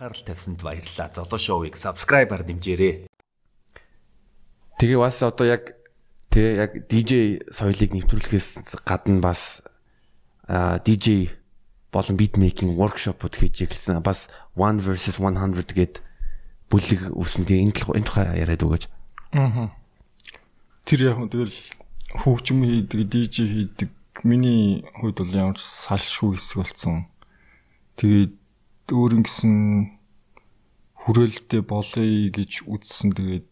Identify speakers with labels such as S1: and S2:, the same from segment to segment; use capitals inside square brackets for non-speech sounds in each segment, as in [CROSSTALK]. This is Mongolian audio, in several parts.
S1: анхаарал тавьсанд баярлалаа. Золоо шоуийг subscribe-аар дэмжээрэй.
S2: Тэгээ бас одоо яг тэгээ яг DJ соёлыг нэвтрүүлэхээс гадна бас DJ болон beatmaking workshop-ууд хийж эхэлсэн. Бас 1 versus 100 гээд бүлэг үүснэ. Тэгээ энэ энэ тухай яриад өгөөч.
S3: Аа. Тэр яг тэгэл хөгжим хийдэг, DJ хийдэг. Миний хувьд бол ямар ч салшгүй хэсэг болсон. Тэгээд өөр ингэсэн хүрээлттэй болъё гэж үзсэн. Тэгээд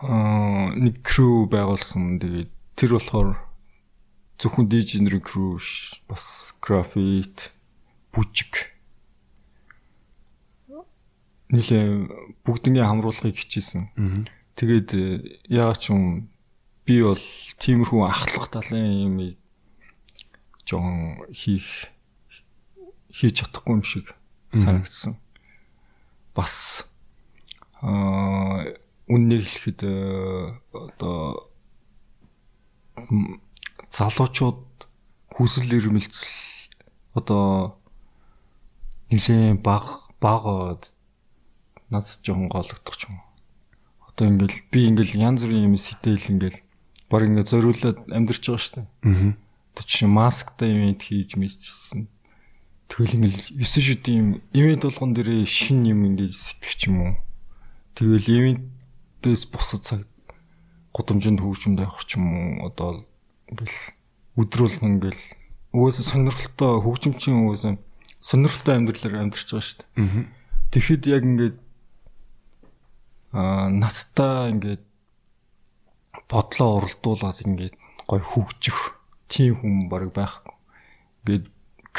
S3: аа нэг crew байгуулсан. Тэгээд тэр болохоор зөвхөн нэр crew бас графит бүжиг нилээ бүгднийг хамруулахыг хичээсэн. Тэгээд яагаад ч юм би бол тиймэрхүү ахлах талын юм жоон хийх хийж чадахгүй юм шиг санагдсан. Бас аа үннийг хэлэхэд одоо залуучууд хүсэл эрмэлзэл одоо нэлээд баг баг надад жоохон гологдох юм. Одоо ингээл би ингээл янз бүрийн юм сэтэл ингээл баг ингээд зориулаад амьдарч байгаа шүү дээ. Аа. Тэг чи масктай юм хийж мэдчихсэн. Тэгэл ингээл 9 шүдийн юм ивент болгон дээрээ шин юм ингээд сэтгэх юм уу. Тэгэл ивентээс бусад цаг гудамжинд хөгжимд явах ч юм уу одоо ингээл өдрүүлгэн ингээл өөсө сонирхолтой хөгжимчин өөсө сонирхолтой амьдралаар амьдарч байгаа шүү дээ. Тэгэхэд яг ингээд аа надтай ингээд бодлоо уралдуулаад ингээд гой хөгжих тийм хүн баг байхгүй. Ингээд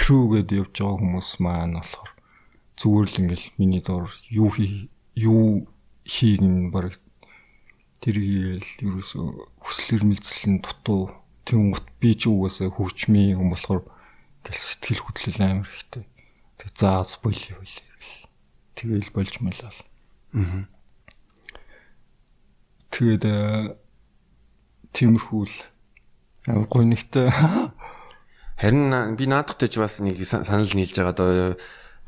S3: crew гэдээ явж байгаа хүмүүс маань болохоор зүгээр л ингээд миний доор юу хий юу хийг нь баг тэргээл ерөөсө хүсэл эрмэлзлийн дутуу гот би ч угаасаа хөгжмийн хүн болохоор гэл сэтгэл хөдлөл амар ихтэй. Тэг зааз болий болий. Тэгэл болж мэлээ. Аа. Тэгээд э, тиймэрхүү л гойногтой.
S2: Харин би наадахтай ч бас нэг санал нийлж байгаа одоо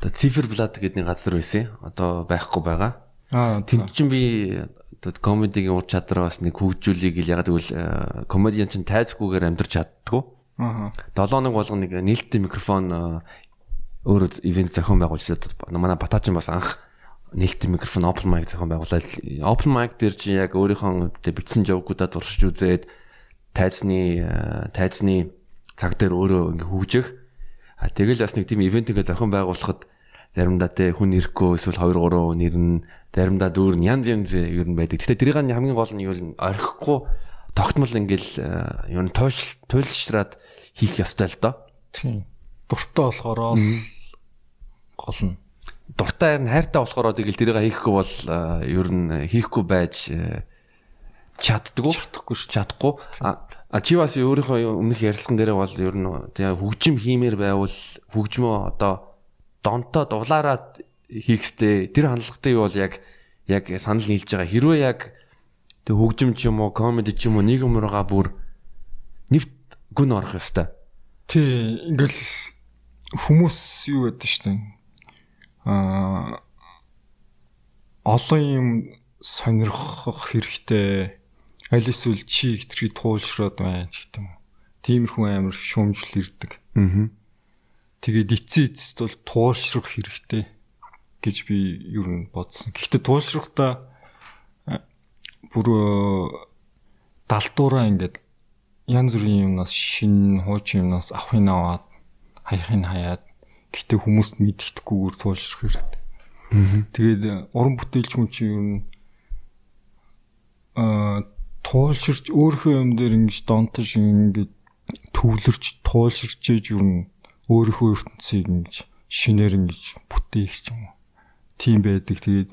S2: одоо циферблат гэдэг нэг газар байсан. Одоо байхгүй байгаа. Аа тийм чинь би одоо комедигийн ур чадвар бас нэг хөгжүүлийг л ягаад гэвэл э, комедиан чинь тайзгүйгээр амьдрч чаддгүй. Аа. 7 хоног болгоно нэг нээлттэй микрофон э, өөрөө ивент зохион байгуулж манай батаачин бас анх нээлттэй микрофон open mic зохион байгуулаад open mic дээр чи яг өөрийнхөө бичсэн жовгуудаа туршиж үзээд тайзны э, тайзны цаг дээр өөрөө ингээ хөгжих а тэгэл бас нэг тийм ивент ингээ зохион байгуулахад заримдаа те хүн ирэхгүй эсвэл 2 3 нэр нь заримдаа дүүр нь янз янз ер нь байдаг. Гэтэ тэрийг нь хамгийн гол нь юу вэ? Орхихгүй тогтмол ингээл э, юу н тойш туйлшраад хийх ёстой л доо.
S3: Тийм. Дуртай болохоор гол нь
S2: дуртай харин хайртай болохоор тэгэл тэрийг хийхгүй бол ер нь хийхгүй байж чаддгүй
S3: чадахгүй ш
S2: чадахгүй а чи бас өөрийнхөө өмнөх ярилцсан дээр бол ер нь тэгээ хөгжим хиймээр байвал хөгжмөө одоо донтоо дулаараад хийхстэй тэр хандлагатай юу бол яг яг санал нийлж байгаа. Хэрвээ яг тэг хөгжим ч юм уу комеди ч юм уу нэг юмроо бүр нэвт гүн орох ёстой.
S3: Тий ингээл хүмүүс юу гэдэг штэ аа олон юм сонирхох хэрэгтэй аль эсвэл чи хитрхи туулшраад байна гэх юм. Тиймэрхүү амар шүүмжлэл ирдэг. Аа. Тэгээд эцсийн эцэст бол туулшрах хэрэгтэй гэж би юу н бодсон. Гэхдээ туулшрахтаа бүр далдуураа ингээд янз бүрийн юмнаас шин хуучин юмнаас авахын аваад хаяхын хаяад Гэтэ хүмүүст мэддэхгүйгээр туулшрах хэрэгтэй. Тэгээд уран бүтээлч хүн чинь юу н а туулширч өөрийнхөө юм дээр ингэж донтож ингэж төвлөрч туулширч ээж юу н өөрийнхөө ертөнцийг ингэж шинээр ингэж бүтээх юм. Тийм байдаг. Тэгээд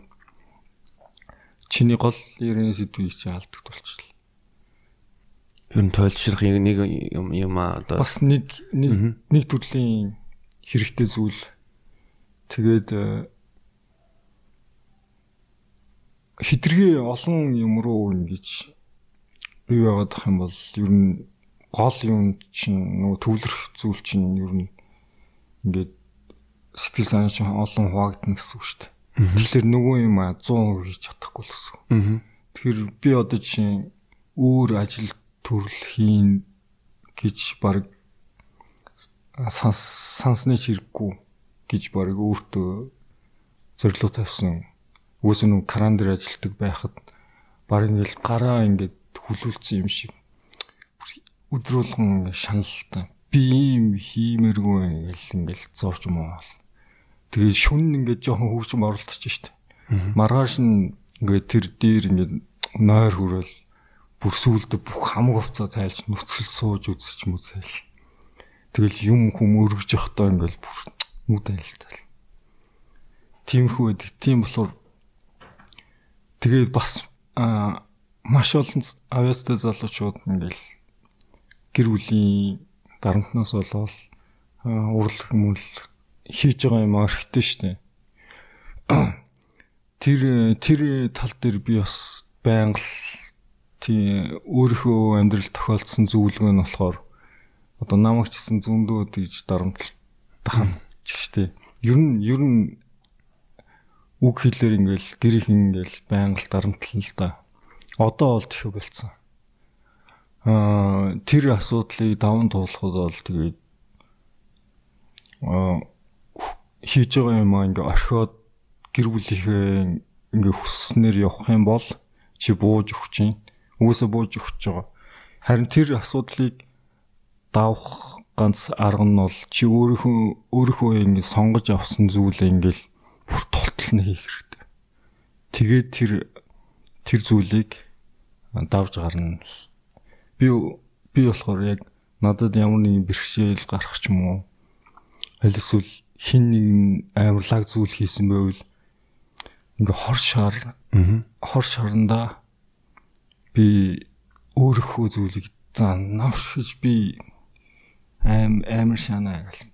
S3: чиний гол ярины сэдвийг чи алдаг болчихлоо.
S2: Ер нь тойлшрах нэг юм юм аа
S3: одоо бас нэг нэг нэг төрлийн хэрэгтэй зүйл. Тэгээд э, хитрхи олон юм руу ингэж юу яваадах юм бол ер нь гол юм чинь нөгөө төвлөрөх зүйл чинь ер нь ингээд сэтгэл санаа чинь олон хуваагдана гэсэн үг шүү дээ. Тэгэхээр нөгөө юм 100% хийж чадахгүй л гэсэн. Тэгэхээр би одоо чинь өөр ажил төрөл хийн гэж баг сансны чирэггүй гэж баг өөртөө зорилго тавьсан. Үгүйс нүг кран дээр ажилтдаг байхад баг ингээл гараа ингээд хүлүүлсэн юм шиг өдрүүлгэн шаналтай. Би ийм хиймэргүй ингээл ингээл зовж маа. Тэгээд шүн ингээд жоохон хөвчм оролдож штэ. Маргааш нь ингээд тэр дээр ингээд нойр хүрэл бүр сүулдэ бүх хамаг хувцас тайлж нүцгэл сууж үзэж мүзэл. Тэгэл юм хүм өргөж явахдаа ингээл бүр нүд айлтал. Тиймэрхүү байдаг. Тийм болохоор тэгээд бас аа маш олон авьяастай залуучууд ингээл гэр бүлийн дарамтнаас болоод урлах мүлх хийж байгаа юм орхитой штэ. [CLEARS THROAT] Тэр тэр тал дээр би бас байнга тий өөрийнхөө амьдрал тохиолдсон зүйлгөө нь болохоор одоо намайг ч гэсэн зөндөө тэгж дарамтлалт хамж штэ. Ер нь ер нь үг хэлээр ингээл гэр их ингээл байнга дарамтлал л да. Одоо бол тэхүү болцсон. Аа тэр асуудлыг даван туулахад бол тэгээд аа хийж байгаа юм аа ингээ орхиод гэр бүлийнхээ ингээ хүсснээр явах юм бол чи бууж өгч чинь үгүйсээ бууж өгч байгаа. Харин тэр асуудлыг давах ганц арга нь бол чи өөрийнхөө өөрийнхөө ингээ сонгож авсан зүйлээ ингээл бүр толтол нь хийх хэрэгтэй. Тэгээд тэр тэр зүйлийг давж гарна. Би би болохоор яг надад ямар нэгэн бэрхшээл гарах ч юм уу. Аль эсвэл хин нэг амарлаг зүйл хийсэн байвал ингээ хор шар хор шаранда би өөрийнхөө зүйлийг зан навшиж би аим амар шанаа гэл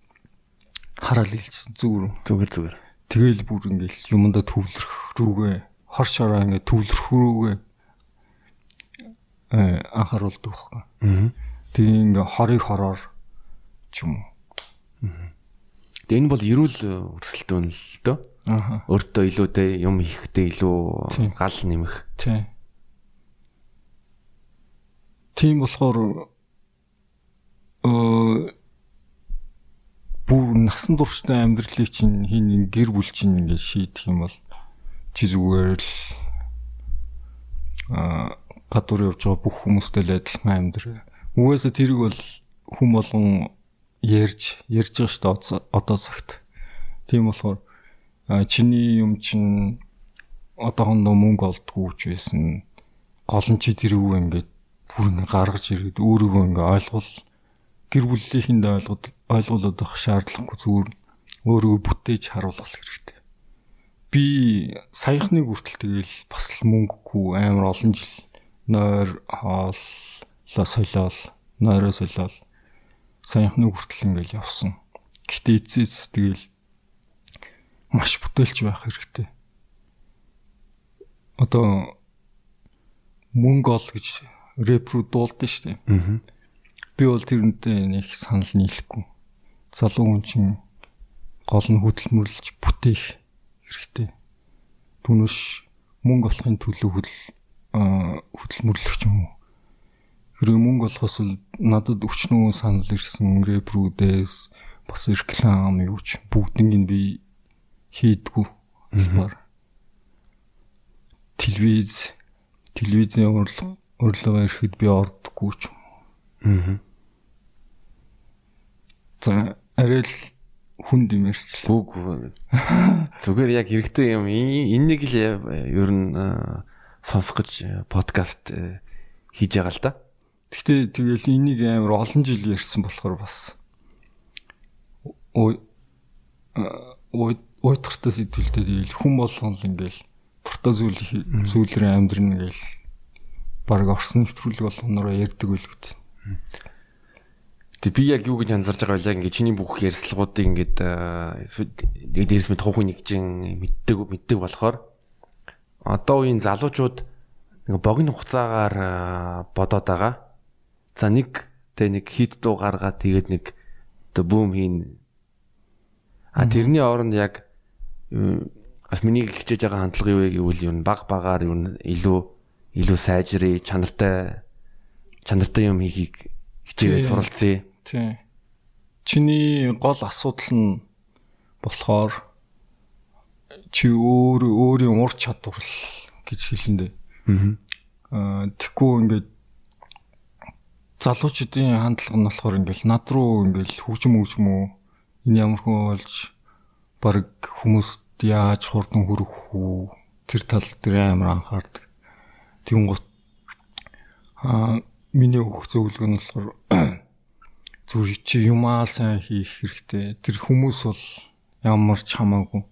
S3: хараал хэлсэн зүгээр.
S2: Зүгээр зүгээр.
S3: Тэгэл бүр ингээл юмдаа төвлөрөх рүүгээ хор шараа ингээ төвлөрөх рүүгээ анхааруулдаг байхгүй. Тэгээ ингээ хорыг хороор ч юм уу. Аа
S2: Тэгээ энэ бол эрүүл өрсөлдөөн л дөө. Аа. Өөртөө илүү те юм хийхдээ илүү гал нэмэх.
S3: Тийм. Тийм болохоор э бүр насан турштай амьдралыг чинь хин гэр бүл чинь ингээд шийдэх юм бол чи зүгээр л а гадуур явж байгаа бүх хүмүүстэй л адилхан амьдрал. Угаасаа тэрийг бол хүм болгон ярьж ярьж байгаа шүү дээ одоо цагт. Тийм болохоор чиний юм чин одоохондоо мөнгө олдгүй ч байсан гол нь чи тэрүүг ингээд бүр ингээ гаргаж ирээд өөрийгөө ингээ ойлгол гэр бүлийнхэнд ойлгоод ойлгуулад авах шаардлагагүй зүгээр өөрийгөө бүтээж харуулах хэрэгтэй. Би саяхны хүртэл тэгэл бас л мөнгөгүй амар олон жил нойр хооллоо солиол нойроо солиол саяхны хүртэл ингээл явсан. Гэтэ эцэс тэгэл маш бүтээлч байх хэрэгтэй. Одоо мөнгө ол гэж рэпрүү дуулдаг шүү дээ. Аа. Би бол тэрнтэй нэг санал нийлэхгүй. Залуу хүн чинь гол нь хөдөлмөрлөж бүтээх хэрэгтэй. Түүнээс мөнгө олохын төлөө хөдөлмөрлөх юм уу? Хэрвээ мөнгө олохоос надад өчнөө санал ирсэн рэпрүүдээс бас реклам юу ч бүгднийг би хийдгүү. Албаар. Телевиз телевизийн урилга урилга ирэхэд би ордоггүй ч. Аа. За арай л хүн димэрч.
S2: Бүг зүгээр яг хэрэгтэй юм. Энийг л ер нь сонсох гэж подкаст хийж байгаа л да.
S3: Гэтэ тэгэл энийг амар олон жил ярьсан болохоор бас ой уйтгартай сэтгэлтэй тэгэл хүн болгон л ингээл туртаа зүйл зүйлрээ амьдрна гээл баг орсон нэвтрүүлэг болгонороо ярьдаг байлгүй.
S2: Тэг би яг юу гэж анзарч байгаа вэ? Яг ингээд чиний бүх ярьцлагуудыг ингээд нэг дээрс мэд тухайн нэг чинь мэддэг мэддэг болохоор одоо үеийн залуучууд нэг богино хугацаагаар бодоод байгаа За нэг тэ нэг хит дуу гаргаад тэгээд нэг оо бүүм хийн. А тэрний оронд яг бас миний хичээж байгаа хандлага юу вэ гэвэл юу баг багаар юу илүү илүү сайжрый чанартай чанартай юм хийхийг хичээгээ суралцъя.
S3: Тий. Чиний гол асуудал нь болохоор чи өөр өөрийн ур чадвар гэж хэлэндээ. Аа тэггүй ингээд залуучуудын хандлага нь болохоор ингээл над руу ингээл хөгжим хөгжим үү энэ ямар хүн болж баг хүмүүст яаж хурдан хүрэх үү тэр тал дээр амар анхаардаг. Тэгүн гут аа миний өгөх зөвлөгөө нь болохоор [CLEARS THROAT] зүр чи юмаа сайн хийх хэрэгтэй. Тэр хүмүүс бол ямар ч хамаагүй.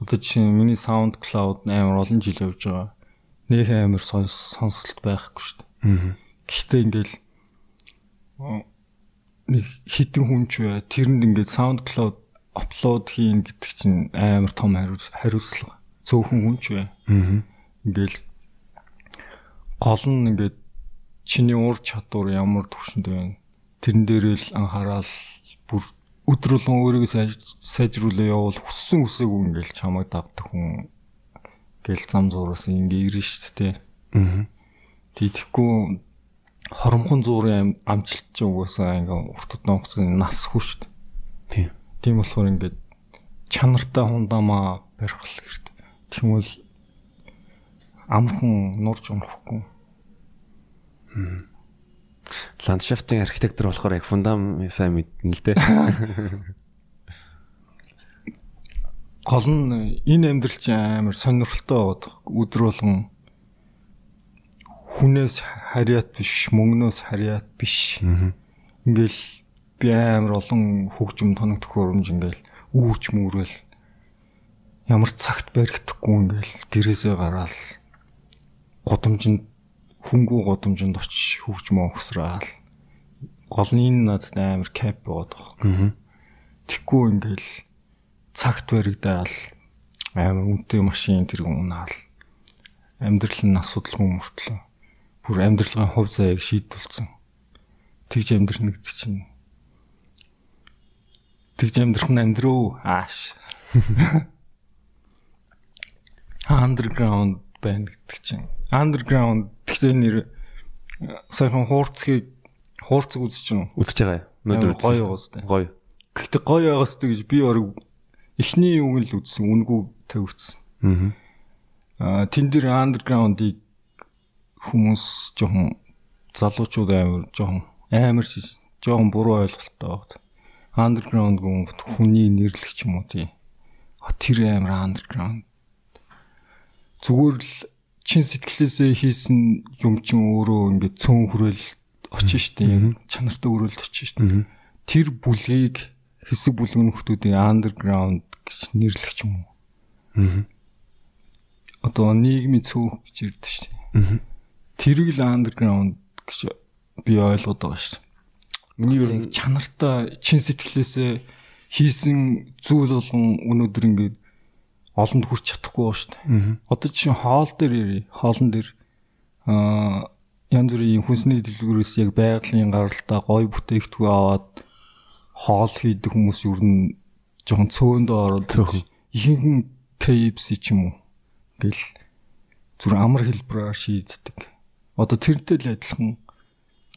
S3: Одоо чи миний SoundCloud амар олон жил явж байгаа. Нөх амар сонсолт байхгүй шүү дээ. Гэхдээ ингээл нэг хитэн хүн ч бай. Тэрэнд ингээд SoundCloud апплод хийн гэдэг чинь амар том хариуцлага. Цөөхөн хүн ч бай. Ингээл гол нь ингээд чиний ур чадвар ямар төвшөнд байна. Тэрэн дээрээ л анхаарал өдрөлөн өөрийгөө сайжруулах явал хүссэн үсээгүй ингээл чамайг давдаг хүн гэл зам зуураас ингээ ирнэ шүү дээ. Аа. Тийхгүй хоромхон зуурын амжилт ч угаасаа ингээ уртд ногцны нас дээ. Тийм. Тийм болохоор ингээд чанартай хундамаа барих хэрэгтэй. Тэгмэл амархан нурж унахгүй.
S2: Ландшафтын архитектор болохоор яг фундам сайн мэднэ л дээ. [LAUGHS]
S3: Гол нь энэ амьдрал чинь амар сонирхолтой байгаад өдөр болгон хүнээс харьяат биш, мөнгнөөс харьяат биш. Ингээл би амар олон хөгжим тоног төхөөрөмж ингээл үүрч мөрөөл ямар цагт баригдахгүй ингээл гэрээсээ гараал гудамжинд хөнгүү годомжинд очиж хөгжмөө өгсраал голны надад амар кап бод байгаа. Тэггүй ингээл цагт баригдаал амар үнэтэй машин тэр унаал амьдрал нь асуудалгүй мөртлөө бүр амьдралын хувь заяаг шийдвүүлсэн. Тэгж амьдрах гэдэг чинь тэгж амьдрах нь амьдрөө ааш. [LAUGHS] Underground байна гэдэг чинь underground гэхдээ нэр сайхан хуурцгийг хуурцг үзэж уу?
S2: Үзэж байгаа
S3: юм. Гоё тээ.
S2: Гоё.
S3: Гэхдээ гоё байгаас тээ гэж би орог эхний үг л үзсэн үнгүү тавьчихсан. Аа. Аа тэн дээр underground-ыг хүмүүс жоохон залуучууд амар жоохон амар шиш жоохон буруу ойлголттой байна. Underground гүн хүний нэрлэх юм уу тий. Тэр амар underground. Зүгээр л чин сэтгэлээсээ хийсэн юм чин өөрөө ингээд цөөн хүрэл очиж штэ яг чанартай өрөөлд очиж штэ. Тэр бүлгийг хэсэг бүлгэн хүмүүсийн underground гэж нэрлэх юм уу? Аа. Одоо нийгмийн цөөх гэж ярьдаг штэ. Аа. Тэрийг л underground гэж би ойлгоод байгаа штэ. Миний чанартай чин сэтгэлээсээ хийсэн зүйл болгон өнөөдөр ингээд олонд хүрч чадахгүй ба дээ. Одоо чинь хоол дээр ярий. Хоолн дээр аа янз бүрийн хүнсний дэлгүүрээс яг байгалийн гаралтай гой бүтээгдэхүүн аваад хоол хийдэг хүмүүс юу н жоохон цөөндөө ороод ихэнх KFC ч юм уу гэл зүр амар хэлбэрээр шийддэг. Одоо тэрнтэй л адилхан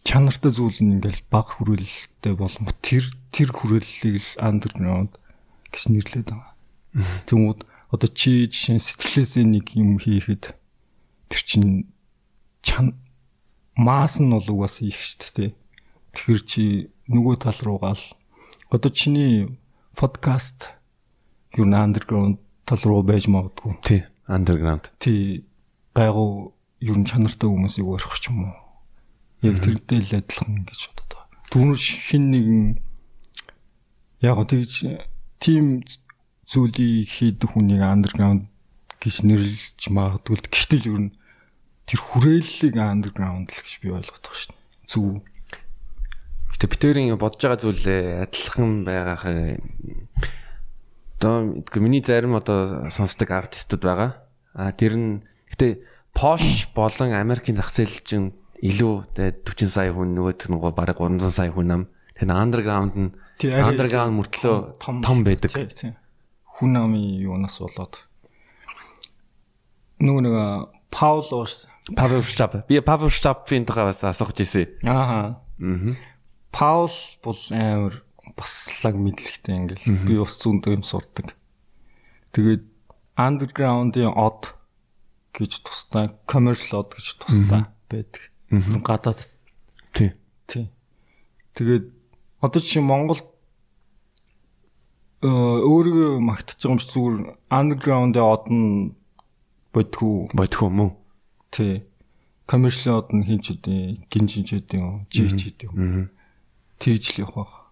S3: чанартай зүйл нь ингээл баг хүрээлэлтэй болон тэр тэр хүрээллийг л underground гэж нэрлэдэг байгаа. Одоо чи жишээ сэтгэлээсээ нэг юм хийхэд тэр чин чан маас нь бол угаас их шүү дээ. Тэгэхээр чи нөгөө тал руугаа л одоо чиний подкаст юу н underground тал руу байж магадгүй.
S2: Тий, underground.
S3: Тий, гайгуу юу н чанартай хүмүүсийг өрөх ч юм уу. Яг тэрнтэй л адилхан гэж бодод байгаа. Түүнэр хин нэгэн яг тэгж тим зүйлийг хийдэг хүнийг underground гэж нэрлэж магадгүй л гэхдээ ер нь тэр хүрээллийг underground л гэж би ойлгоод байгаа шин. Зүг.
S2: Гэтэ битэрийн бодож байгаа зүйлээ адилхан байгаах одоо миний зарим одоо сонсдог артистууд байгаа. А тэр нь гэтэ Posh болон Америкийн зах зээл чинь илүү 40 сая хүн нөгөөт нь бараг 300 сая хүн ам. Тэр underground нь underground мөртлөө том байдаг.
S3: Хүн амын юунаас болоод нөгөө нэг Паул ууш
S2: Павел Штаб. Би Павел Штабын тухайс асууж ирсэн.
S3: Ааха.
S2: Аа.
S3: Паул бол амар баслаг мэдлэгтэй ингээл би ус зүүндээ юм сурдаг. Тэгээд underground-ийн од гэж тустай, commercial од гэж тустай байдаг. Гадаад.
S2: Тий.
S3: Тий. Тэгээд одоо чи Монголд өөрийгөө магтаж байгаа юм чи зүгээр underground-ийн од нь бодхоо.
S2: Бодхоо мөн.
S3: Тий. Commercial од нь хин ч үдээ, гин ч үдээ жич үдээ. Тэгж л явах.